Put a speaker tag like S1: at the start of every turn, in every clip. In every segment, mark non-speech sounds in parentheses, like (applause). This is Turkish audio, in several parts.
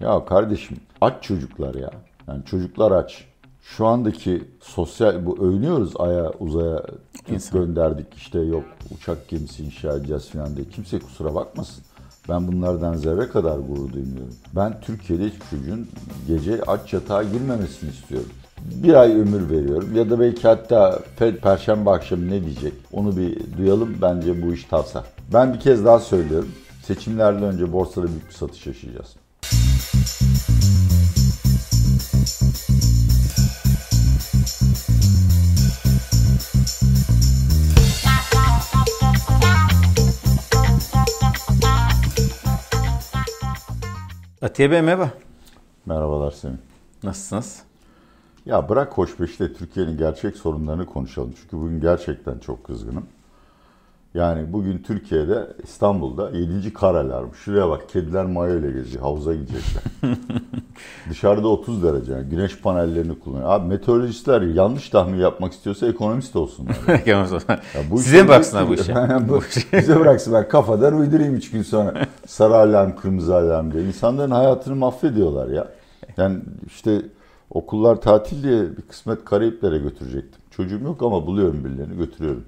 S1: Ya kardeşim aç çocuklar ya. Yani çocuklar aç. Şu andaki sosyal bu övünüyoruz aya uzaya
S2: İnsan.
S1: gönderdik işte yok uçak gemisi inşa edeceğiz falan diye. Kimse kusura bakmasın. Ben bunlardan zerre kadar gurur duymuyorum. Ben Türkiye'de hiçbir çocuğun gece aç yatağa girmemesini istiyorum. Bir ay ömür veriyorum ya da belki hatta Fed Perşembe akşamı ne diyecek onu bir duyalım bence bu iş tavsa. Ben bir kez daha söylüyorum. Seçimlerden önce borsada büyük bir satış yaşayacağız.
S2: Atiye Bey merhaba.
S1: Merhabalar Semih.
S2: Nasılsınız?
S1: Ya bırak hoşbeşte Türkiye'nin gerçek sorunlarını konuşalım. Çünkü bugün gerçekten çok kızgınım. Yani bugün Türkiye'de İstanbul'da 7. kar alarmı. Şuraya bak kediler mayo ile geziyor. Havuza gidecekler. (laughs) Dışarıda 30 derece. Yani güneş panellerini kullanıyor. Abi meteorolojistler yanlış tahmin yapmak istiyorsa ekonomist olsunlar. (laughs) Bu
S2: Size mi bıraksınlar bu işe? (laughs)
S1: Bu- Bize bıraksın ben kafadan uydurayım 3 gün sonra. (laughs) Sarı alarm, kırmızı alarm diye. İnsanların hayatını mahvediyorlar ya. Yani işte okullar tatil diye bir kısmet Karayiplere götürecektim. Çocuğum yok ama buluyorum birilerini götürüyorum.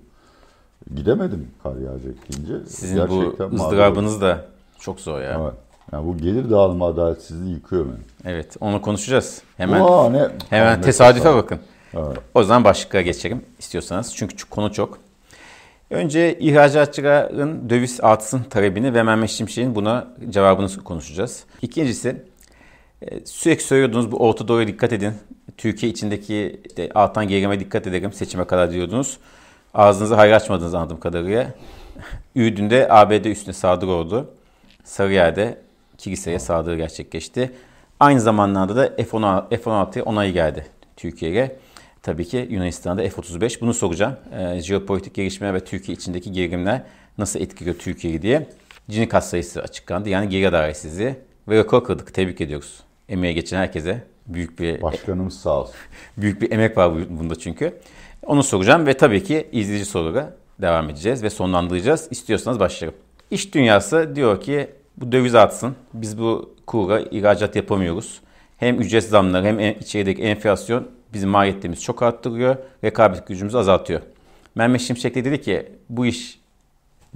S1: Gidemedim kar yağacak deyince.
S2: Sizin
S1: Gerçekten
S2: bu ızdırabınız da çok zor ya.
S1: Evet. Yani bu gelir dağılımı adaletsizliği yıkıyor beni.
S2: Evet, onu konuşacağız. Hemen
S1: Aa, ne?
S2: hemen tesadüfe
S1: tesadüf.
S2: bakın.
S1: Evet.
S2: O zaman başlıklara geçelim istiyorsanız. Çünkü konu çok. Önce ihracatçıların döviz artsın talebini ve Mehmet Şimşek'in buna cevabını konuşacağız. İkincisi e, sürekli söylüyordunuz bu Orta Doğu'ya dikkat edin. Türkiye içindeki işte artan gerilime dikkat edelim seçime kadar diyordunuz. Ağzınızı hayır açmadınız anladığım kadarıyla. (laughs) Ürdün'de ABD üstüne saldırı oldu. Sarıyer'de kiliseye saldırı gerçekleşti. Aynı zamanlarda da F-16, F-16 onayı geldi Türkiye'ye. Tabii ki Yunanistan'da F-35. Bunu soracağım. Ee, jeopolitik gelişmeler ve Türkiye içindeki gerilimler nasıl etkiliyor Türkiye'yi diye. Cini kat sayısı açıklandı. Yani geri adaletsizliği ve rekor kırdık. Tebrik ediyoruz. Emeğe geçen herkese büyük bir
S1: Başkanımız sağ olsun. (laughs)
S2: Büyük bir emek var bu- bunda çünkü. Onu soracağım ve tabii ki izleyici sorulara devam edeceğiz ve sonlandıracağız. İstiyorsanız başlayalım. İş dünyası diyor ki bu döviz artsın. Biz bu kurla ihracat yapamıyoruz. Hem ücret zamları hem en- içerideki enflasyon bizim maliyetlerimizi çok arttırıyor. Rekabet gücümüzü azaltıyor. Mehmet Şimşek de dedi ki bu iş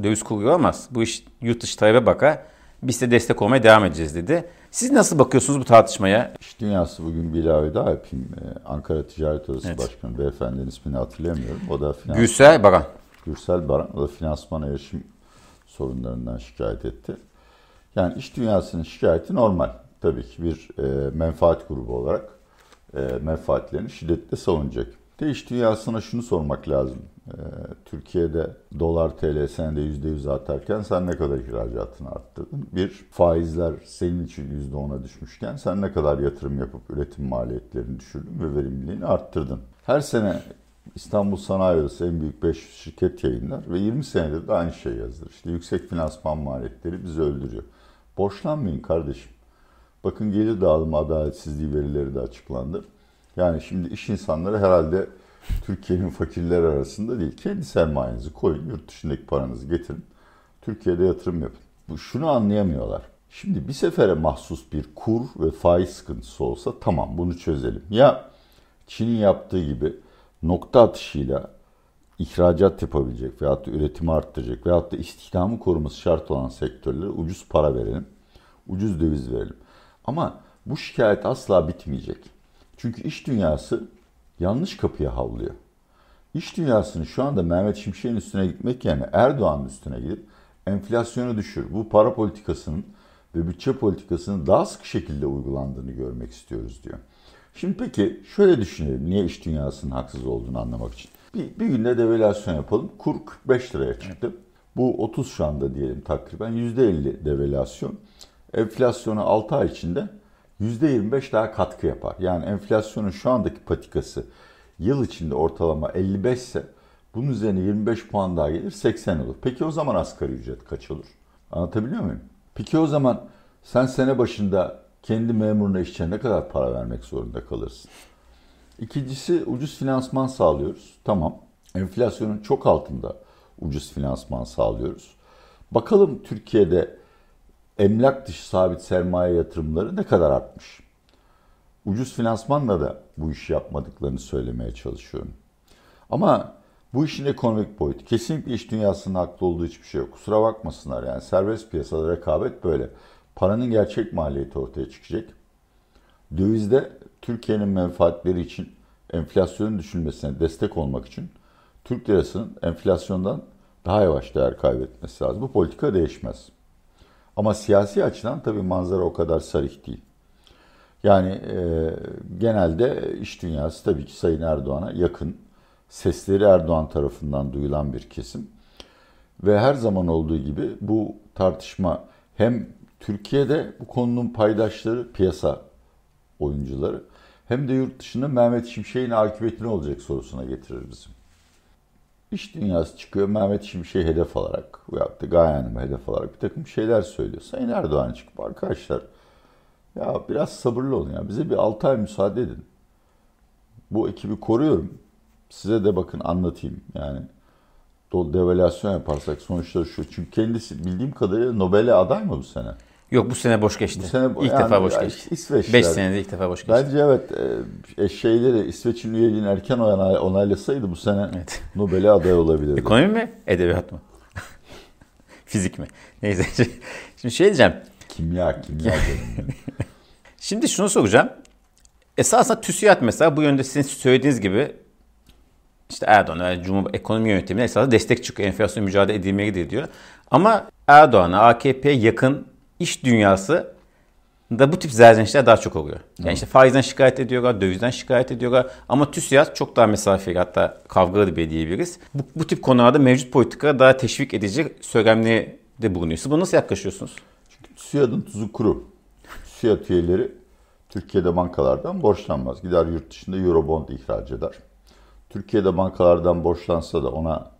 S2: döviz kuru olmaz. Bu iş yurt dışı talebe bakar. Biz de destek olmaya devam edeceğiz dedi. Siz nasıl bakıyorsunuz bu tartışmaya?
S1: İş dünyası bugün bir ilave daha yapayım. Ee, Ankara Ticaret Odası
S2: Evet.
S1: Başkanı beyefendinin ismini hatırlayamıyorum. O da finans,
S2: Gülsel Baran.
S1: Gürsel Baran. O da finansman erişim sorunlarından şikayet etti. Yani iş dünyasının şikayeti normal. Tabii ki bir e, menfaat grubu olarak e, menfaatlerini şiddetle savunacak. De iş dünyasına şunu sormak lazım. E, Türkiye'de dolar TL senede %100 artarken sen ne kadar ihracatını arttırdın? Bir, faizler senin için %10'a düşmüşken sen ne kadar yatırım yapıp üretim maliyetlerini düşürdün ve verimliliğini arttırdın? Her sene İstanbul Sanayi Odası en büyük 500 şirket yayınlar ve 20 senedir de aynı şey yazılır. İşte yüksek finansman maliyetleri bizi öldürüyor. Borçlanmayın kardeşim. Bakın gelir dağılımı adaletsizliği verileri de açıklandı. Yani şimdi iş insanları herhalde Türkiye'nin fakirler arasında değil. Kendi sermayenizi koyun, yurt dışındaki paranızı getirin. Türkiye'de yatırım yapın. Bu şunu anlayamıyorlar. Şimdi bir sefere mahsus bir kur ve faiz sıkıntısı olsa tamam bunu çözelim. Ya Çin'in yaptığı gibi nokta atışıyla ihracat yapabilecek veyahut da üretimi arttıracak veyahut da istihdamı koruması şart olan sektörlere ucuz para verelim. Ucuz döviz verelim. Ama bu şikayet asla bitmeyecek. Çünkü iş dünyası yanlış kapıya havlıyor. İş dünyasının şu anda Mehmet Şimşek'in üstüne gitmek yerine Erdoğan'ın üstüne gidip enflasyonu düşür. Bu para politikasının ve bütçe politikasının daha sık şekilde uygulandığını görmek istiyoruz diyor. Şimdi peki şöyle düşünelim. Niye iş dünyasının haksız olduğunu anlamak için. Bir, bir günde devalüasyon yapalım. Kur 45 liraya çıktı. Bu 30 şu anda diyelim takriben. %50 devalüasyon. Enflasyonu 6 ay içinde %25 daha katkı yapar. Yani enflasyonun şu andaki patikası yıl içinde ortalama 55 ise bunun üzerine 25 puan daha gelir 80 olur. Peki o zaman asgari ücret kaç olur? Anlatabiliyor muyum? Peki o zaman sen sene başında kendi memuruna işçiye ne kadar para vermek zorunda kalırsın? İkincisi ucuz finansman sağlıyoruz. Tamam. Enflasyonun çok altında ucuz finansman sağlıyoruz. Bakalım Türkiye'de emlak dışı sabit sermaye yatırımları ne kadar artmış? Ucuz finansmanla da bu işi yapmadıklarını söylemeye çalışıyorum. Ama bu işin ekonomik boyutu. Kesinlikle iş dünyasının haklı olduğu hiçbir şey yok. Kusura bakmasınlar yani serbest piyasada rekabet böyle. Paranın gerçek maliyeti ortaya çıkacak. Dövizde Türkiye'nin menfaatleri için enflasyonun düşülmesine destek olmak için Türk lirasının enflasyondan daha yavaş değer kaybetmesi lazım. Bu politika değişmez. Ama siyasi açıdan tabii manzara o kadar sarih değil. Yani e, genelde iş dünyası tabii ki Sayın Erdoğan'a yakın, sesleri Erdoğan tarafından duyulan bir kesim. Ve her zaman olduğu gibi bu tartışma hem Türkiye'de bu konunun paydaşları, piyasa oyuncuları hem de yurt dışında Mehmet Şimşek'in akıbeti ne olacak sorusuna getirir bizim. İş dünyası çıkıyor Mehmet Şimşek'i hedef alarak veyahut da Gaye hedef alarak bir takım şeyler söylüyor. Sayın Erdoğan çıkıp arkadaşlar ya biraz sabırlı olun ya bize bir 6 ay müsaade edin. Bu ekibi koruyorum. Size de bakın anlatayım yani. Devalüasyon yaparsak sonuçları şu. Çünkü kendisi bildiğim kadarıyla Nobel'e aday mı bu sene?
S2: Yok bu sene boş geçti. Bu sene ilk yani, defa boş geçti. İsveçler. 5 senede ilk defa boş geçti.
S1: Bence evet e, şeyleri İsveç'in üyeliğini erken onaylasaydı bu sene evet. Nobel'e aday olabilirdi.
S2: Ekonomi mi? Edebiyat mı? (laughs) Fizik mi? Neyse. (laughs) Şimdi şey diyeceğim.
S1: Kimya, kimya. (laughs)
S2: Şimdi şunu soracağım. Esasında TÜSİAD mesela bu yönde sizin söylediğiniz gibi işte Erdoğan yani Cumhur ekonomi yönetimine esasında destek çıkıyor. Enflasyon mücadele edilmelidir diyor. Ama Erdoğan'a, AKP'ye yakın iş dünyası da bu tip zerzenişler daha çok oluyor. Yani işte faizden şikayet ediyorlar, dövizden şikayet ediyorlar. Ama TÜSİAD çok daha mesafeli hatta kavgalı bir diyebiliriz. Bu, bu tip konularda mevcut politika daha teşvik edici söylemli de bulunuyor. Siz buna nasıl yaklaşıyorsunuz?
S1: Çünkü TÜSİAD'ın tuzu kuru. TÜSİAD üyeleri Türkiye'de bankalardan borçlanmaz. Gider yurt dışında Eurobond ihraç eder. Türkiye'de bankalardan borçlansa da ona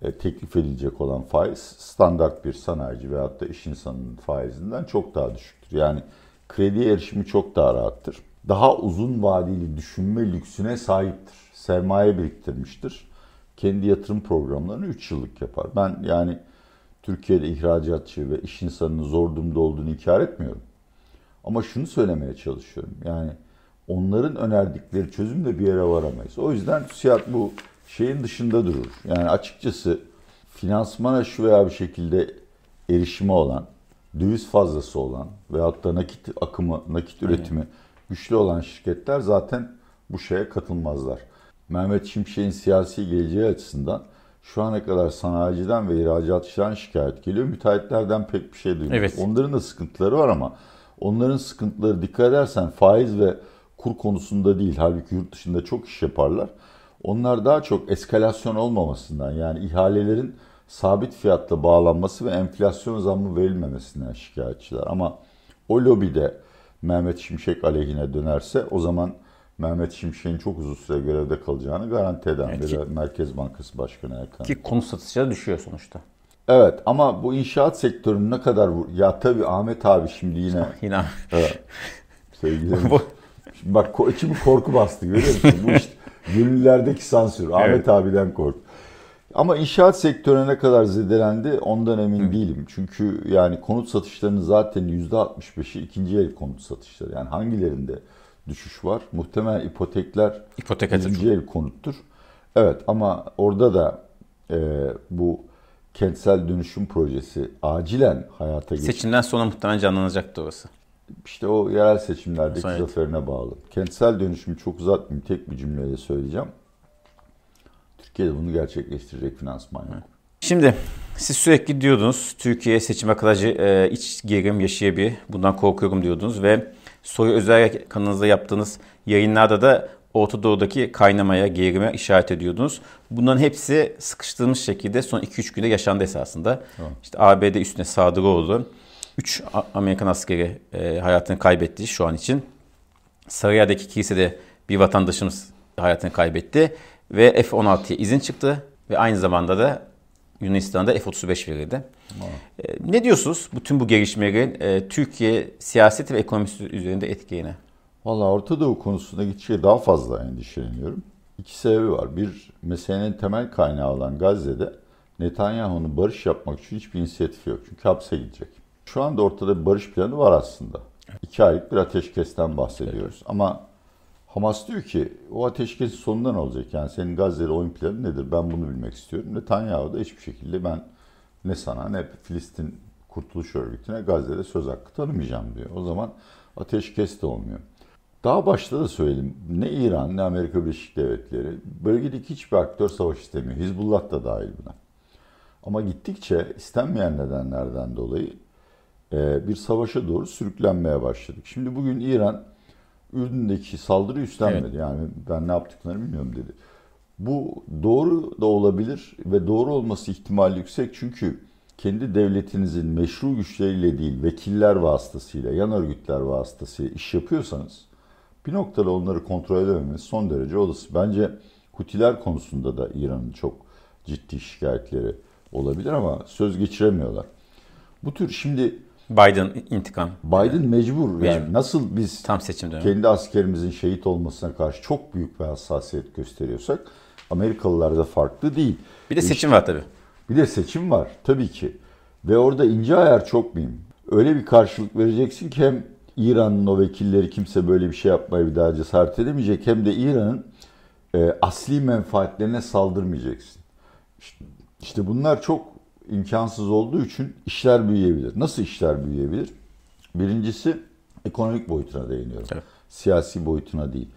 S1: teklif edilecek olan faiz standart bir sanayici veyahut da iş insanının faizinden çok daha düşüktür. Yani kredi erişimi çok daha rahattır. Daha uzun vadeli düşünme lüksüne sahiptir. Sermaye biriktirmiştir. Kendi yatırım programlarını 3 yıllık yapar. Ben yani Türkiye'de ihracatçı ve iş insanının zor durumda olduğunu inkar etmiyorum. Ama şunu söylemeye çalışıyorum. Yani onların önerdikleri çözümle bir yere varamayız. O yüzden TÜSİAD bu şeyin dışında durur. Yani açıkçası finansmana şu veya bir şekilde erişimi olan, döviz fazlası olan veyahut da nakit akımı, nakit üretimi Aynen. güçlü olan şirketler zaten bu şeye katılmazlar. Mehmet Şimşek'in siyasi geleceği açısından şu ana kadar sanayiciden ve ihracatçıdan şikayet geliyor. Müteahhitlerden pek bir şey duymuyoruz. Evet. Onların da sıkıntıları var ama onların sıkıntıları dikkat edersen faiz ve kur konusunda değil. Halbuki yurt dışında çok iş yaparlar. Onlar daha çok eskalasyon olmamasından yani ihalelerin sabit fiyatla bağlanması ve enflasyon zammı verilmemesinden şikayetçiler. Ama o lobide Mehmet Şimşek aleyhine dönerse o zaman Mehmet Şimşek'in çok uzun süre görevde kalacağını garanti eden evet, bir Merkez Bankası Başkanı Erkan.
S2: Ki konu satışları düşüyor sonuçta.
S1: Evet ama bu inşaat sektörünün ne kadar. Ya tabii Ahmet abi şimdi yine... (laughs)
S2: yine
S1: evet. Sevgilerim. (laughs) Bak içimi korku bastı görüyor musun? Bu işte gönüllerdeki sansür. Ahmet evet. abiden kork. Ama inşaat sektörüne ne kadar zedelendi ondan emin Hı. değilim. Çünkü yani konut satışlarının zaten %65'i ikinci el konut satışları. Yani hangilerinde düşüş var? Muhtemelen ipotekler
S2: İpotek
S1: ikinci el konuttur. Evet ama orada da e, bu kentsel dönüşüm projesi acilen hayata geçti.
S2: Seçimden sonra muhtemelen canlanacaktı orası.
S1: İşte o yerel seçimlerdeki evet. zaferine bağlı. Kentsel dönüşümü çok uzatmayayım. Tek bir cümleyle söyleyeceğim. Türkiye'de bunu gerçekleştirecek finansman yok.
S2: Şimdi siz sürekli diyordunuz Türkiye seçime kadar e, iç gerilim yaşayabilir. Bundan korkuyorum diyordunuz ve soru özel kanalınızda yaptığınız yayınlarda da Orta Doğu'daki kaynamaya, gerilime işaret ediyordunuz. Bunların hepsi sıkıştırılmış şekilde son 2-3 günde yaşandı esasında. Tamam. İşte ABD üstüne saldırı oldu. 3 Amerikan askeri e, hayatını kaybetti şu an için. Sarıyer'deki kilisede bir vatandaşımız hayatını kaybetti. Ve F-16'ya izin çıktı. Ve aynı zamanda da Yunanistan'da F-35 verildi. E, ne diyorsunuz bütün bu gelişmelerin e, Türkiye siyaseti ve ekonomisi üzerinde etkilerine?
S1: Valla Orta Doğu konusunda gittikçe daha fazla endişeleniyorum. İki sebebi var. Bir, meselenin temel kaynağı olan Gazze'de Netanyahu'nun barış yapmak için hiçbir inisiyatifi yok. Çünkü hapse gidecek. Şu anda ortada bir barış planı var aslında. İki aylık bir ateşkesten bahsediyoruz. Evet. Ama Hamas diyor ki o ateşkesin sonunda ne olacak? Yani senin Gazze'de oyun planı nedir? Ben bunu bilmek istiyorum. Netanyahu da hiçbir şekilde ben ne sana ne Filistin Kurtuluş Örgütü'ne Gazze'de söz hakkı tanımayacağım diyor. O zaman ateşkes de olmuyor. Daha başta da söyledim. Ne İran ne Amerika Birleşik Devletleri bölgedeki hiçbir aktör savaş istemiyor. Hizbullah da dahil buna. Ama gittikçe istenmeyen nedenlerden dolayı bir savaşa doğru sürüklenmeye başladık. Şimdi bugün İran Ürdün'deki saldırı üstlenmedi. Evet. Yani ben ne yaptıklarını bilmiyorum dedi. Bu doğru da olabilir ve doğru olması ihtimali yüksek çünkü kendi devletinizin meşru güçleriyle değil vekiller vasıtasıyla, yan örgütler vasıtasıyla iş yapıyorsanız bir noktada onları kontrol edememeniz son derece olası. Bence Hutiler konusunda da İran'ın çok ciddi şikayetleri olabilir ama söz geçiremiyorlar. Bu tür şimdi
S2: Biden intikam.
S1: Biden mecbur. mecbur. Yani nasıl biz
S2: tam seçim dönemi.
S1: kendi askerimizin şehit olmasına karşı çok büyük bir hassasiyet gösteriyorsak Amerikalılar da farklı değil.
S2: Bir de seçim işte, var tabii.
S1: Bir de seçim var tabii ki. Ve orada ince ayar çok mühim. Öyle bir karşılık vereceksin ki hem İran'ın o vekilleri kimse böyle bir şey yapmaya bir daha cesaret edemeyecek hem de İran'ın e, asli menfaatlerine saldırmayacaksın. İşte, işte bunlar çok imkansız olduğu için işler büyüyebilir. Nasıl işler büyüyebilir? Birincisi ekonomik boyutuna değiniyorum. Evet. Siyasi boyutuna değil.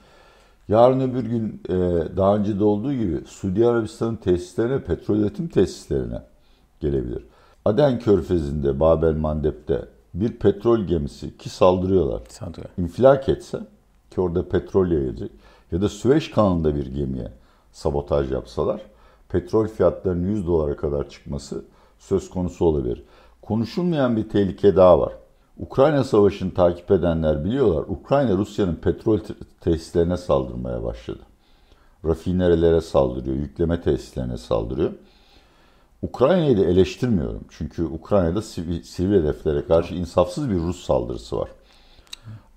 S1: Yarın öbür gün e, daha önce de olduğu gibi Suudi Arabistan'ın tesislerine, petrol üretim tesislerine gelebilir. Aden Körfezi'nde, Babel Mandeb'de bir petrol gemisi ki saldırıyorlar. Saldırıyor. İnfilak etse ki orada petrol yayacak ya da Süveyş kanalında bir gemiye sabotaj yapsalar petrol fiyatlarının 100 dolara kadar çıkması söz konusu olabilir. Konuşulmayan bir tehlike daha var. Ukrayna Savaşı'nı takip edenler biliyorlar. Ukrayna Rusya'nın petrol tesislerine saldırmaya başladı. Rafinerelere saldırıyor, yükleme tesislerine saldırıyor. Ukrayna'yı da eleştirmiyorum. Çünkü Ukrayna'da sivil, sivil hedeflere karşı insafsız bir Rus saldırısı var.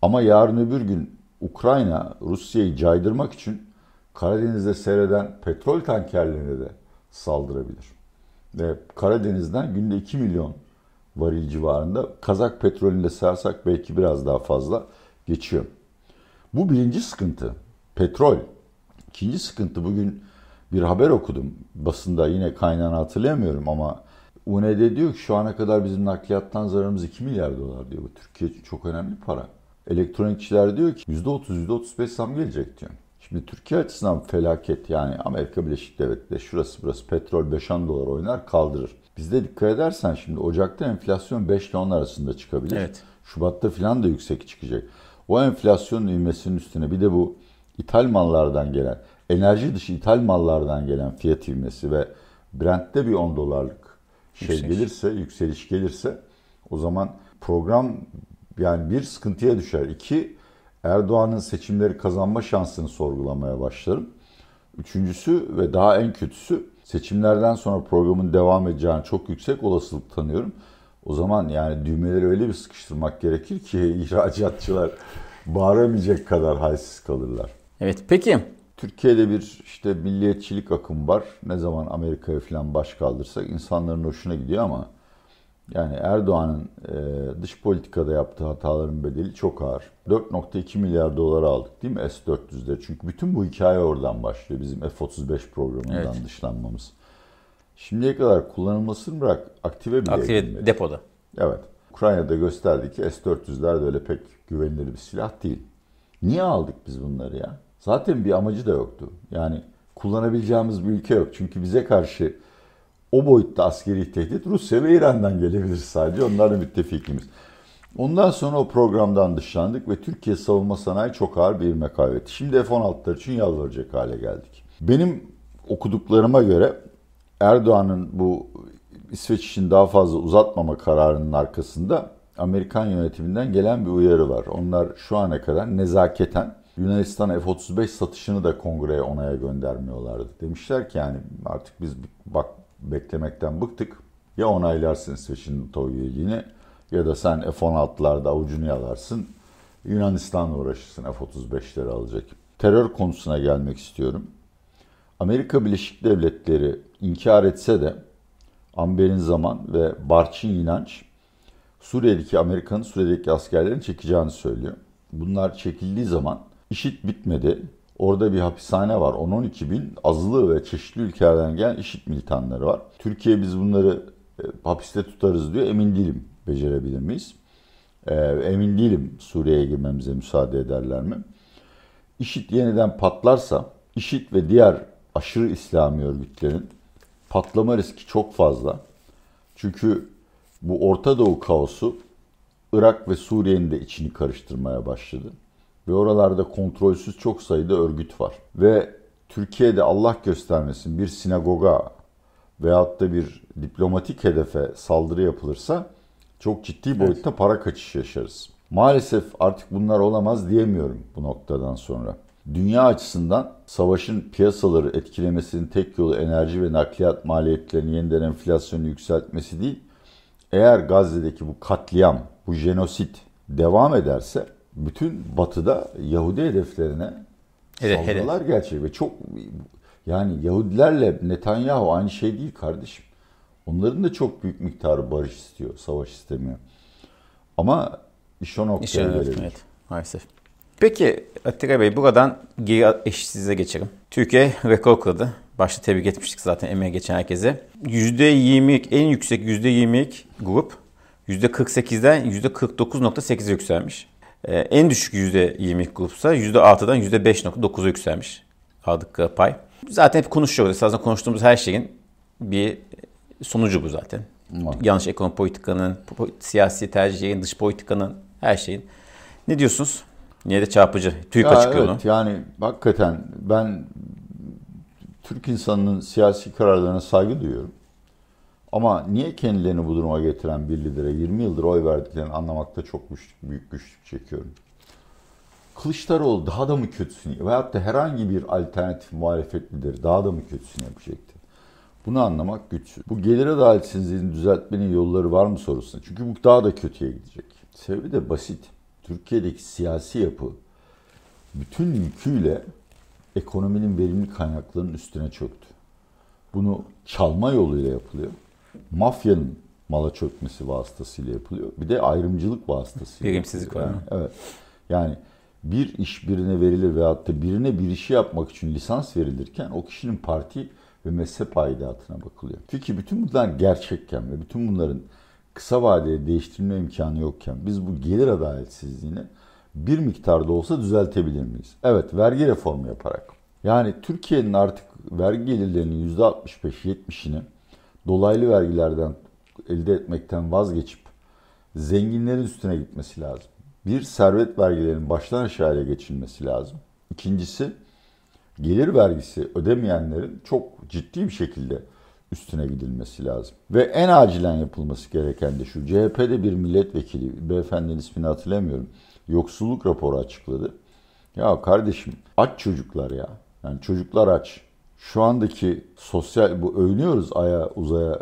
S1: Ama yarın öbür gün Ukrayna Rusya'yı caydırmak için Karadeniz'de seyreden petrol tankerlerine de saldırabilir. Ve Karadeniz'den günde 2 milyon varil civarında Kazak petrolünde sarsak belki biraz daha fazla geçiyor. Bu birinci sıkıntı. Petrol. İkinci sıkıntı bugün bir haber okudum. Basında yine kaynağını hatırlayamıyorum ama UNED diyor ki şu ana kadar bizim nakliyattan zararımız 2 milyar dolar diyor. Bu Türkiye için çok önemli para. Elektronikçiler diyor ki %30, %35 zam gelecek diyor. Şimdi Türkiye açısından felaket yani Amerika Birleşik Devletleri şurası burası petrol 5-10 dolar oynar kaldırır. Bizde dikkat edersen şimdi Ocak'ta enflasyon 5 ile 10 arasında çıkabilir. Evet. Şubat'ta falan da yüksek çıkacak. O enflasyonun ivmesinin üstüne bir de bu ithal mallardan gelen, enerji dışı ithal mallardan gelen fiyat ivmesi ve Brent'te bir 10 dolarlık şey yükseliş. gelirse, yükseliş gelirse o zaman program yani bir sıkıntıya düşer. İki, Erdoğan'ın seçimleri kazanma şansını sorgulamaya başlarım. Üçüncüsü ve daha en kötüsü seçimlerden sonra programın devam edeceğini çok yüksek olasılık tanıyorum. O zaman yani düğmeleri öyle bir sıkıştırmak gerekir ki (laughs) ihracatçılar bağıramayacak kadar halsiz kalırlar.
S2: Evet peki.
S1: Türkiye'de bir işte milliyetçilik akım var. Ne zaman Amerika'ya falan baş kaldırsak insanların hoşuna gidiyor ama yani Erdoğan'ın e, dış politikada yaptığı hataların bedeli çok ağır. 4.2 milyar dolar aldık değil mi S-400'de? Çünkü bütün bu hikaye oradan başlıyor. Bizim F-35 programından evet. dışlanmamız. Şimdiye kadar kullanılmasını bırak aktive bile
S2: Aktive edilmedi. depoda.
S1: Evet. Ukrayna'da gösterdi ki S-400'ler de öyle pek güvenilir bir silah değil. Niye aldık biz bunları ya? Zaten bir amacı da yoktu. Yani kullanabileceğimiz bir ülke yok. Çünkü bize karşı o boyutta askeri tehdit Rusya ve İran'dan gelebilir sadece. Onlar da müttefikimiz. Ondan sonra o programdan dışlandık ve Türkiye savunma sanayi çok ağır bir ivme kaybetti. Şimdi F-16'lar için yalvaracak hale geldik. Benim okuduklarıma göre Erdoğan'ın bu İsveç için daha fazla uzatmama kararının arkasında Amerikan yönetiminden gelen bir uyarı var. Onlar şu ana kadar nezaketen Yunanistan F-35 satışını da kongreye onaya göndermiyorlardı. Demişler ki yani artık biz bak beklemekten bıktık. Ya onaylarsın İsveç'in NATO üyeliğini ya da sen F-16'larda avucunu yalarsın. Yunanistan'la uğraşırsın F-35'leri alacak. Terör konusuna gelmek istiyorum. Amerika Birleşik Devletleri inkar etse de Amber'in zaman ve Barçın inanç Suriye'deki Amerika'nın Suriye'deki askerlerini çekeceğini söylüyor. Bunlar çekildiği zaman işit bitmedi. Orada bir hapishane var. 10-12 bin azılı ve çeşitli ülkelerden gelen işit militanları var. Türkiye biz bunları e, hapiste tutarız diyor. Emin değilim becerebilir miyiz? E, emin değilim Suriye'ye girmemize müsaade ederler mi? İşit yeniden patlarsa İşit ve diğer aşırı İslami örgütlerin patlama riski çok fazla. Çünkü bu Orta Doğu kaosu Irak ve Suriye'nin de içini karıştırmaya başladı. Ve oralarda kontrolsüz çok sayıda örgüt var. Ve Türkiye'de Allah göstermesin bir sinagoga veyahut da bir diplomatik hedefe saldırı yapılırsa çok ciddi boyutta evet. para kaçışı yaşarız. Maalesef artık bunlar olamaz diyemiyorum bu noktadan sonra. Dünya açısından savaşın piyasaları etkilemesinin tek yolu enerji ve nakliyat maliyetlerini yeniden enflasyonu yükseltmesi değil. Eğer Gazze'deki bu katliam, bu jenosit devam ederse bütün batıda Yahudi hedeflerine evet, saldırılar hedef. gerçek ve çok yani Yahudilerle Netanyahu aynı şey değil kardeşim. Onların da çok büyük miktarı barış istiyor, savaş istemiyor. Ama iş o noktaya gelebilir. Evet,
S2: maalesef. Peki Atilla Bey buradan geri eşitsizliğe geçelim. Türkiye rekor kırdı. Başta tebrik etmiştik zaten emeğe geçen herkese. %20 en yüksek %20 grup %48'den %49.8'e yükselmiş. Ee, en düşük %20 grupsa %6'dan %5.9'a yükselmiş aldıkları pay. Zaten hep konuşuyoruz. Esasında konuştuğumuz her şeyin bir sonucu bu zaten. Hmm. Yanlış ekonomi politikanın, siyasi tercihlerin, dış politikanın, her şeyin. Ne diyorsunuz? Niye de çarpıcı. TÜİK açıklıyor evet,
S1: onu. Yani hakikaten ben Türk insanının siyasi kararlarına saygı duyuyorum. Ama niye kendilerini bu duruma getiren bir lidere 20 yıldır oy verdiklerini anlamakta çok güçlük, büyük güçlük çekiyorum. Kılıçdaroğlu daha da mı kötüsünü veyahut da herhangi bir alternatif muhalefet lideri daha da mı kötüsünü yapacaktı? Bunu anlamak güç. Bu gelir adaletsizliğini düzeltmenin yolları var mı sorusuna. Çünkü bu daha da kötüye gidecek. Sebebi de basit. Türkiye'deki siyasi yapı bütün yüküyle ekonominin verimli kaynaklarının üstüne çöktü. Bunu çalma yoluyla yapılıyor. Mafyanın mala çökmesi vasıtasıyla yapılıyor. Bir de ayrımcılık vasıtasıyla.
S2: Verimsizlik var.
S1: Yani, evet. Yani bir iş birine verilir veyahut da birine bir işi yapmak için lisans verilirken o kişinin parti ve mezhep aidatına bakılıyor. Çünkü bütün bunlar gerçekken ve bütün bunların kısa vadede değiştirme imkanı yokken biz bu gelir adaletsizliğini bir miktarda olsa düzeltebilir miyiz? Evet, vergi reformu yaparak. Yani Türkiye'nin artık vergi gelirlerinin %65-70'ini dolaylı vergilerden elde etmekten vazgeçip zenginlerin üstüne gitmesi lazım. Bir, servet vergilerinin baştan aşağıya geçilmesi lazım. İkincisi, gelir vergisi ödemeyenlerin çok ciddi bir şekilde üstüne gidilmesi lazım. Ve en acilen yapılması gereken de şu. CHP'de bir milletvekili, beyefendinin ismini hatırlamıyorum. Yoksulluk raporu açıkladı. Ya kardeşim aç çocuklar ya. Yani çocuklar aç. Şu andaki sosyal bu övünüyoruz aya uzaya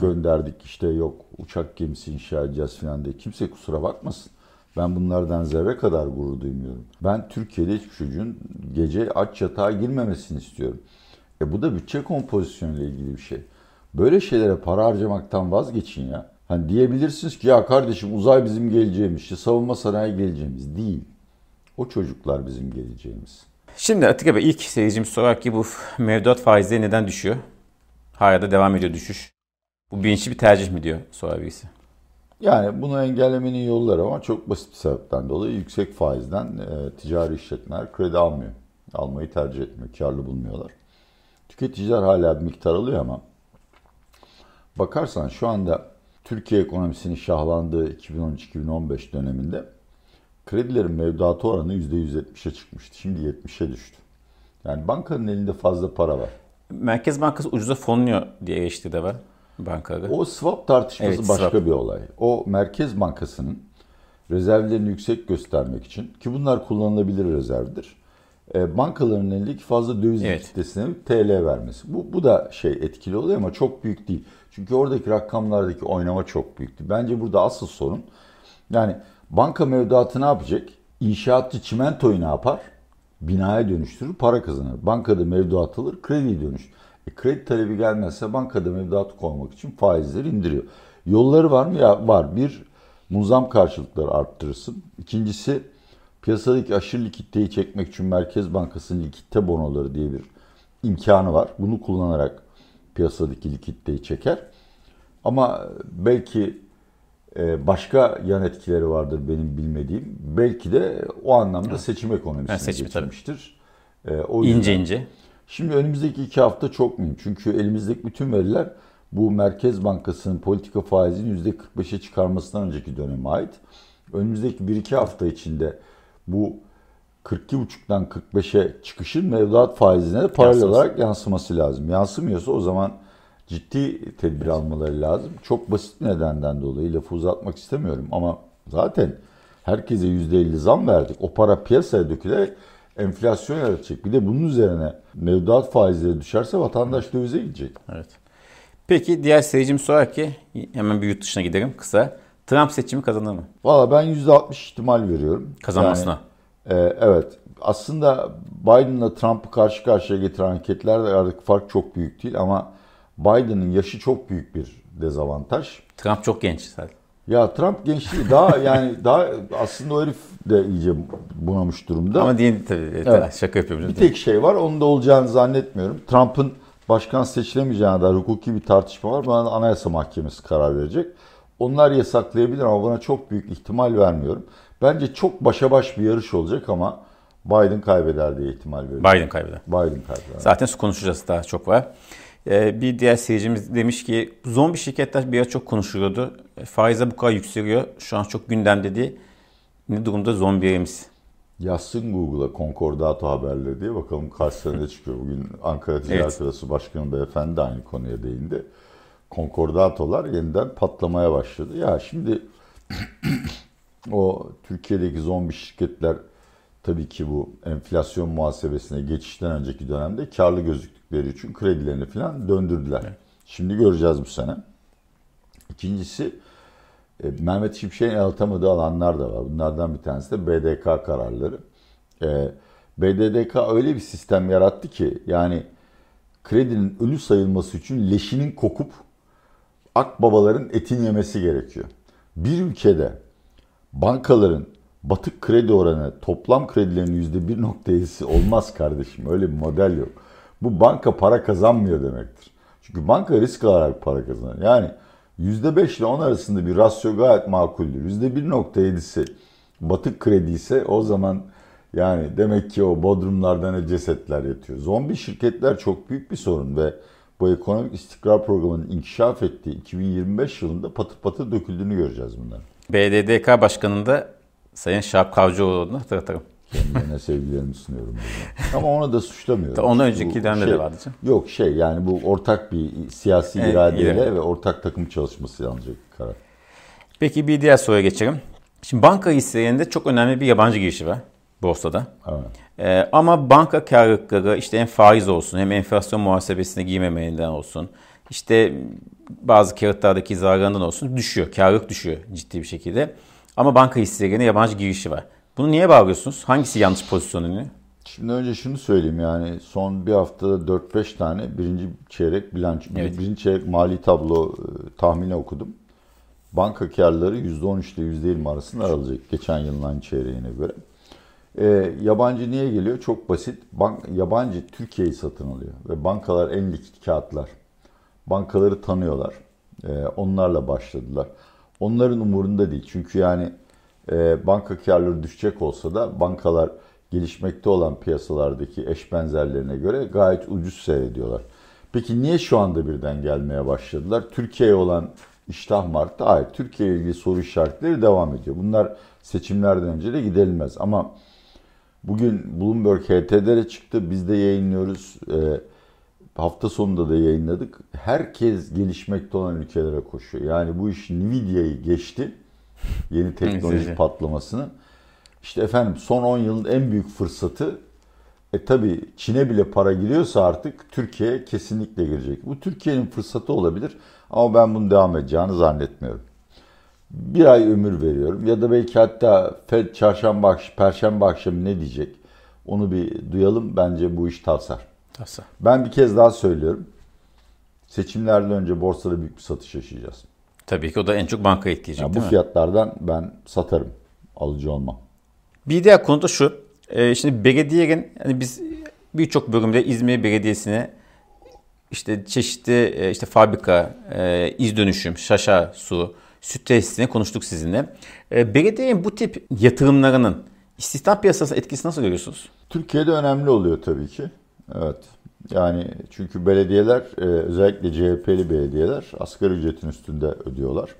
S1: gönderdik işte yok uçak gemisi inşa edeceğiz falan diye. Kimse kusura bakmasın. Ben bunlardan zerre kadar gurur duymuyorum. Ben Türkiye'de hiçbir çocuğun gece aç yatağa girmemesini istiyorum. E bu da bütçe kompozisyonuyla ilgili bir şey. Böyle şeylere para harcamaktan vazgeçin ya. Hani diyebilirsiniz ki ya kardeşim uzay bizim geleceğimiz, işte savunma sanayi geleceğimiz değil. O çocuklar bizim geleceğimiz.
S2: Şimdi Atika Bey ilk seyircimiz sorar ki bu mevduat faizleri neden düşüyor? Hala da devam ediyor düşüş. Bu bilinçli bir tercih mi diyor sorar birisi.
S1: Yani bunu engellemenin yolları ama çok basit bir sebepten dolayı yüksek faizden e, ticari işletmeler kredi almıyor. Almayı tercih etmiyor, karlı bulmuyorlar. Tüketiciler hala bir miktar alıyor ama bakarsan şu anda Türkiye ekonomisinin şahlandığı 2013-2015 döneminde kredilerin mevduatı oranı %170'e çıkmıştı. Şimdi 70'e düştü. Yani bankanın elinde fazla para var.
S2: Merkez Bankası ucuza fonluyor diye geçti de var bankada.
S1: O swap tartışması evet, başka swap. bir olay. O Merkez Bankası'nın rezervlerini yüksek göstermek için ki bunlar kullanılabilir rezervdir e, bankaların elindeki fazla döviz evet. kitlesine TL vermesi. Bu, bu da şey etkili oluyor ama çok büyük değil. Çünkü oradaki rakamlardaki oynama çok büyüktü. Bence burada asıl sorun yani banka mevduatı ne yapacak? İnşaatçı çimentoyu ne yapar? Binaya dönüştürür, para kazanır. Bankada mevduat alır, kredi dönüş. E, kredi talebi gelmezse bankada mevduat koymak için faizleri indiriyor. Yolları var mı? Ya var. Bir Muzam karşılıkları arttırırsın. İkincisi piyasadaki aşırı likiditeyi çekmek için Merkez Bankası'nın likitte bonoları diye bir imkanı var. Bunu kullanarak piyasadaki likiditeyi çeker. Ama belki e, başka yan etkileri vardır benim bilmediğim. Belki de o anlamda seçim ekonomisine
S2: Yani tabii.
S1: geçmiştir. E, O
S2: İnce ince.
S1: Şimdi önümüzdeki iki hafta çok mühim. Çünkü elimizdeki bütün veriler bu Merkez Bankası'nın politika faizini %45'e çıkarmasından önceki döneme ait. Önümüzdeki 1-2 hafta içinde bu 42,5'tan 45'e çıkışın mevduat faizine de paralel
S2: Yansıması.
S1: olarak yansıması lazım. Yansımıyorsa o zaman ciddi tedbir almaları lazım. Çok basit bir nedenden dolayı lafı uzatmak istemiyorum ama zaten herkese %50 zam verdik. O para piyasaya dökülerek enflasyon yaratacak. Bir de bunun üzerine mevduat faizleri düşerse vatandaş dövize gidecek.
S2: Evet. Peki diğer seyircim sorar ki hemen bir yurt dışına gidelim kısa. Trump seçimi kazanır mı?
S1: Valla ben %60 ihtimal veriyorum.
S2: Kazanmasına.
S1: Yani, e, evet. Aslında Biden'la Trump'ı karşı karşıya getiren anketlerde aradaki fark çok büyük değil ama Biden'ın yaşı çok büyük bir dezavantaj.
S2: Trump çok genç zaten.
S1: Ya Trump gençliği daha yani daha aslında o herif de iyice bunamış durumda.
S2: Ama değil tabii.
S1: Evet.
S2: Şaka yapıyorum.
S1: Bir tek şey var, onun da olacağını zannetmiyorum. Trump'ın başkan seçilemeyeceğine dair hukuki bir tartışma var. Buna da Anayasa Mahkemesi karar verecek. Onlar yasaklayabilir ama buna çok büyük ihtimal vermiyorum. Bence çok başa baş bir yarış olacak ama Biden kaybeder diye ihtimal veriyorum.
S2: Biden kaybeder.
S1: Biden kaybeder.
S2: Zaten konuşacağız daha çok var. Ee, bir diğer seyircimiz demiş ki zombi şirketler bir ara çok konuşuluyordu. Faize bu kadar yükseliyor. Şu an çok gündemde değil. Ne durumda zombilerimiz?
S1: Yazsın Google'a Concordato haberleri diye bakalım kaç çıkıyor. Bugün Ankara Ticaret
S2: Evet.
S1: Odası Başkanı Beyefendi de aynı konuya değindi. Konkordatolar yeniden patlamaya başladı. Ya şimdi (clears throat) o Türkiye'deki zombi şirketler tabii ki bu enflasyon muhasebesine geçişten önceki dönemde karlı gözüktükleri için kredilerini falan döndürdüler. Şimdi göreceğiz bu sene. İkincisi e, Mehmet Şimşek'in el atamadığı alanlar da var. Bunlardan bir tanesi de BDK kararları. E, BDDK öyle bir sistem yarattı ki yani kredinin ölü sayılması için leşinin kokup akbabaların etini yemesi gerekiyor. Bir ülkede bankaların batık kredi oranı toplam kredilerin %1.7'si olmaz kardeşim. Öyle bir model yok. Bu banka para kazanmıyor demektir. Çünkü banka risk alarak para kazanır. Yani %5 ile 10 arasında bir rasyo gayet makuldür. %1.7'si batık kredi ise o zaman yani demek ki o bodrumlarda ne cesetler yatıyor. Zombi şirketler çok büyük bir sorun ve bu ekonomik istikrar programının inkişaf ettiği 2025 yılında patır patır döküldüğünü göreceğiz bunların.
S2: BDDK Başkanı'nda Sayın Şahap Kavcıoğlu'nu hatırlatalım.
S1: Kendilerine sevgilerimi sunuyorum. Ama onu da suçlamıyorum.
S2: Ondan önceki dönemde de vardı canım.
S1: Yok şey yani bu ortak bir siyasi
S2: Evet,
S1: iradeyle
S2: irade.
S1: ve ortak takım çalışması alınacak karar.
S2: Peki bir diğer soruya geçelim. Şimdi banka hisselerinde çok önemli bir yabancı girişi var borsada.
S1: Evet.
S2: Ee, ama banka karlılıkları işte hem faiz olsun hem enflasyon muhasebesine giymemeliğinden olsun. işte bazı kağıtlardaki zararlarından olsun düşüyor. Karlılık düşüyor ciddi bir şekilde. Ama banka hisselerine yabancı girişi var. Bunu niye bağlıyorsunuz? Hangisi yanlış pozisyonunu?
S1: Şimdi önce şunu söyleyeyim yani son bir haftada 4-5 tane birinci çeyrek bilanço,
S2: Evet.
S1: birinci çeyrek mali tablo e, tahmini okudum. Banka karları %13 ile %20 arasında aralacak geçen yılın aynı çeyreğine göre. E, yabancı niye geliyor? Çok basit. Bank, yabancı Türkiye'yi satın alıyor ve bankalar en likit kağıtlar. Bankaları tanıyorlar. E, onlarla başladılar. Onların umurunda değil. Çünkü yani e, banka karları düşecek olsa da bankalar gelişmekte olan piyasalardaki eş benzerlerine göre gayet ucuz seyrediyorlar. Peki niye şu anda birden gelmeye başladılar? Türkiye'ye olan iştah mı arttı? Hayır. Türkiye ile ilgili soru işaretleri devam ediyor. Bunlar seçimlerden önce de giderilmez. Ama bugün Bloomberg HT'de çıktı. Biz de yayınlıyoruz. E, hafta sonunda da yayınladık. Herkes gelişmekte olan ülkelere koşuyor. Yani bu iş Nvidia'yı geçti. Yeni teknolojik
S2: Nvidia.
S1: patlamasını. İşte efendim son 10 yılın en büyük fırsatı e tabi Çin'e bile para giriyorsa artık Türkiye kesinlikle girecek. Bu Türkiye'nin fırsatı olabilir ama ben bunun devam edeceğini zannetmiyorum. Bir ay ömür veriyorum ya da belki hatta Fed çarşamba akşamı, perşembe akşamı ne diyecek onu bir duyalım bence bu iş tavsar. Ben bir kez daha söylüyorum. Seçimlerden önce borsada büyük bir satış yaşayacağız.
S2: Tabii ki o da en çok banka etkileyecek
S1: Yani bu
S2: değil mi?
S1: fiyatlardan ben satarım. Alıcı olmam.
S2: Bir diğer konu da şu. Ee, şimdi belediyenin hani biz birçok bölümde İzmir Belediyesi'ne işte çeşitli e, işte fabrika, e, iz dönüşüm, şaşa su, süt tesisini konuştuk sizinle. E, belediyenin bu tip yatırımlarının istihdam piyasasına etkisi nasıl görüyorsunuz?
S1: Türkiye'de önemli oluyor tabii ki. Evet. Yani çünkü belediyeler e, özellikle CHP'li belediyeler asgari ücretin üstünde ödüyorlar.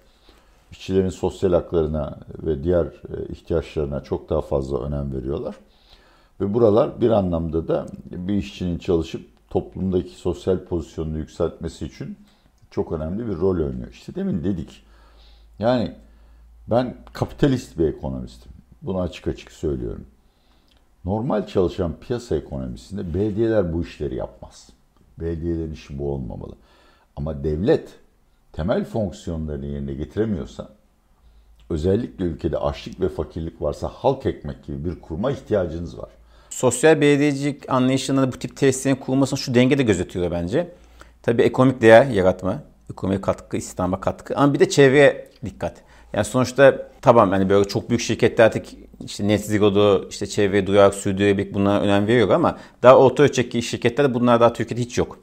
S1: İşçilerin sosyal haklarına ve diğer e, ihtiyaçlarına çok daha fazla önem veriyorlar. Ve buralar bir anlamda da bir işçinin çalışıp toplumdaki sosyal pozisyonunu yükseltmesi için çok önemli bir rol oynuyor. İşte demin dedik. Yani ben kapitalist bir ekonomistim. Bunu açık açık söylüyorum. Normal çalışan piyasa ekonomisinde belediyeler bu işleri yapmaz. Belediyelerin işi bu olmamalı. Ama devlet temel fonksiyonlarını yerine getiremiyorsa, özellikle ülkede açlık ve fakirlik varsa halk ekmek gibi bir kuruma ihtiyacınız var.
S2: Sosyal belediyecilik anlayışında da bu tip tesislerin kurulmasına şu denge de gözetiyor bence. Tabii ekonomik değer yaratma, ekonomik katkı, istihdama katkı ama bir de çevreye dikkat. Yani sonuçta tamam hani böyle çok büyük şirketler artık işte net zero'du, işte çevreye duyarlılık, sürdürülebilirlik bunlara önem veriyor ama daha orta ölçekli şirketlerde bunlar daha Türkiye'de hiç yok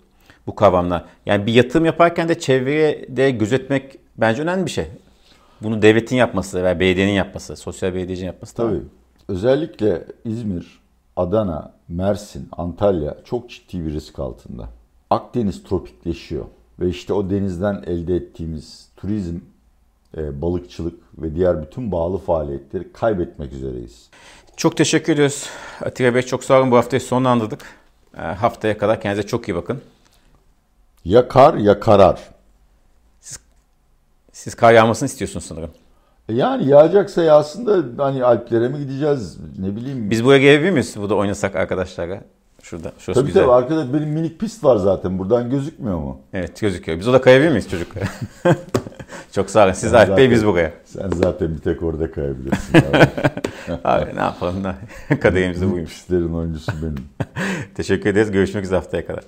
S2: bu kavramlar. Yani bir yatırım yaparken de çevreye de gözetmek bence önemli bir şey. Bunu devletin yapması veya belediyenin yapması, sosyal belediyecinin yapması.
S1: Tabii. Özellikle İzmir, Adana, Mersin, Antalya çok ciddi bir risk altında. Akdeniz tropikleşiyor ve işte o denizden elde ettiğimiz turizm, balıkçılık ve diğer bütün bağlı faaliyetleri kaybetmek üzereyiz.
S2: Çok teşekkür ediyoruz. Atilla Bey çok sağ olun. Bu haftayı sonlandırdık. E, haftaya kadar kendinize çok iyi bakın.
S1: Ya kar ya karar.
S2: Siz kar yağmasını istiyorsunuz sanırım.
S1: E yani yağacaksa yağsın da hani Alplere mi gideceğiz ne bileyim.
S2: Biz buraya gelebilir miyiz? Burada oynasak arkadaşlarla. Şurada. Şurası
S1: tabii
S2: güzel.
S1: tabii arkada benim minik pist var zaten buradan gözükmüyor mu?
S2: Evet gözüküyor. Biz orada kayabilir miyiz çocuklar? (laughs) çok sağ olun. Siz Alp Bey biz buraya.
S1: Sen zaten bir tek orada kayabilirsin. (laughs) abi.
S2: Abi ne yapalım? (laughs) Kaderimiz de buymuş.
S1: Pistlerin oyuncusu benim.
S2: Teşekkür ederiz. Görüşmek üzere haftaya kadar.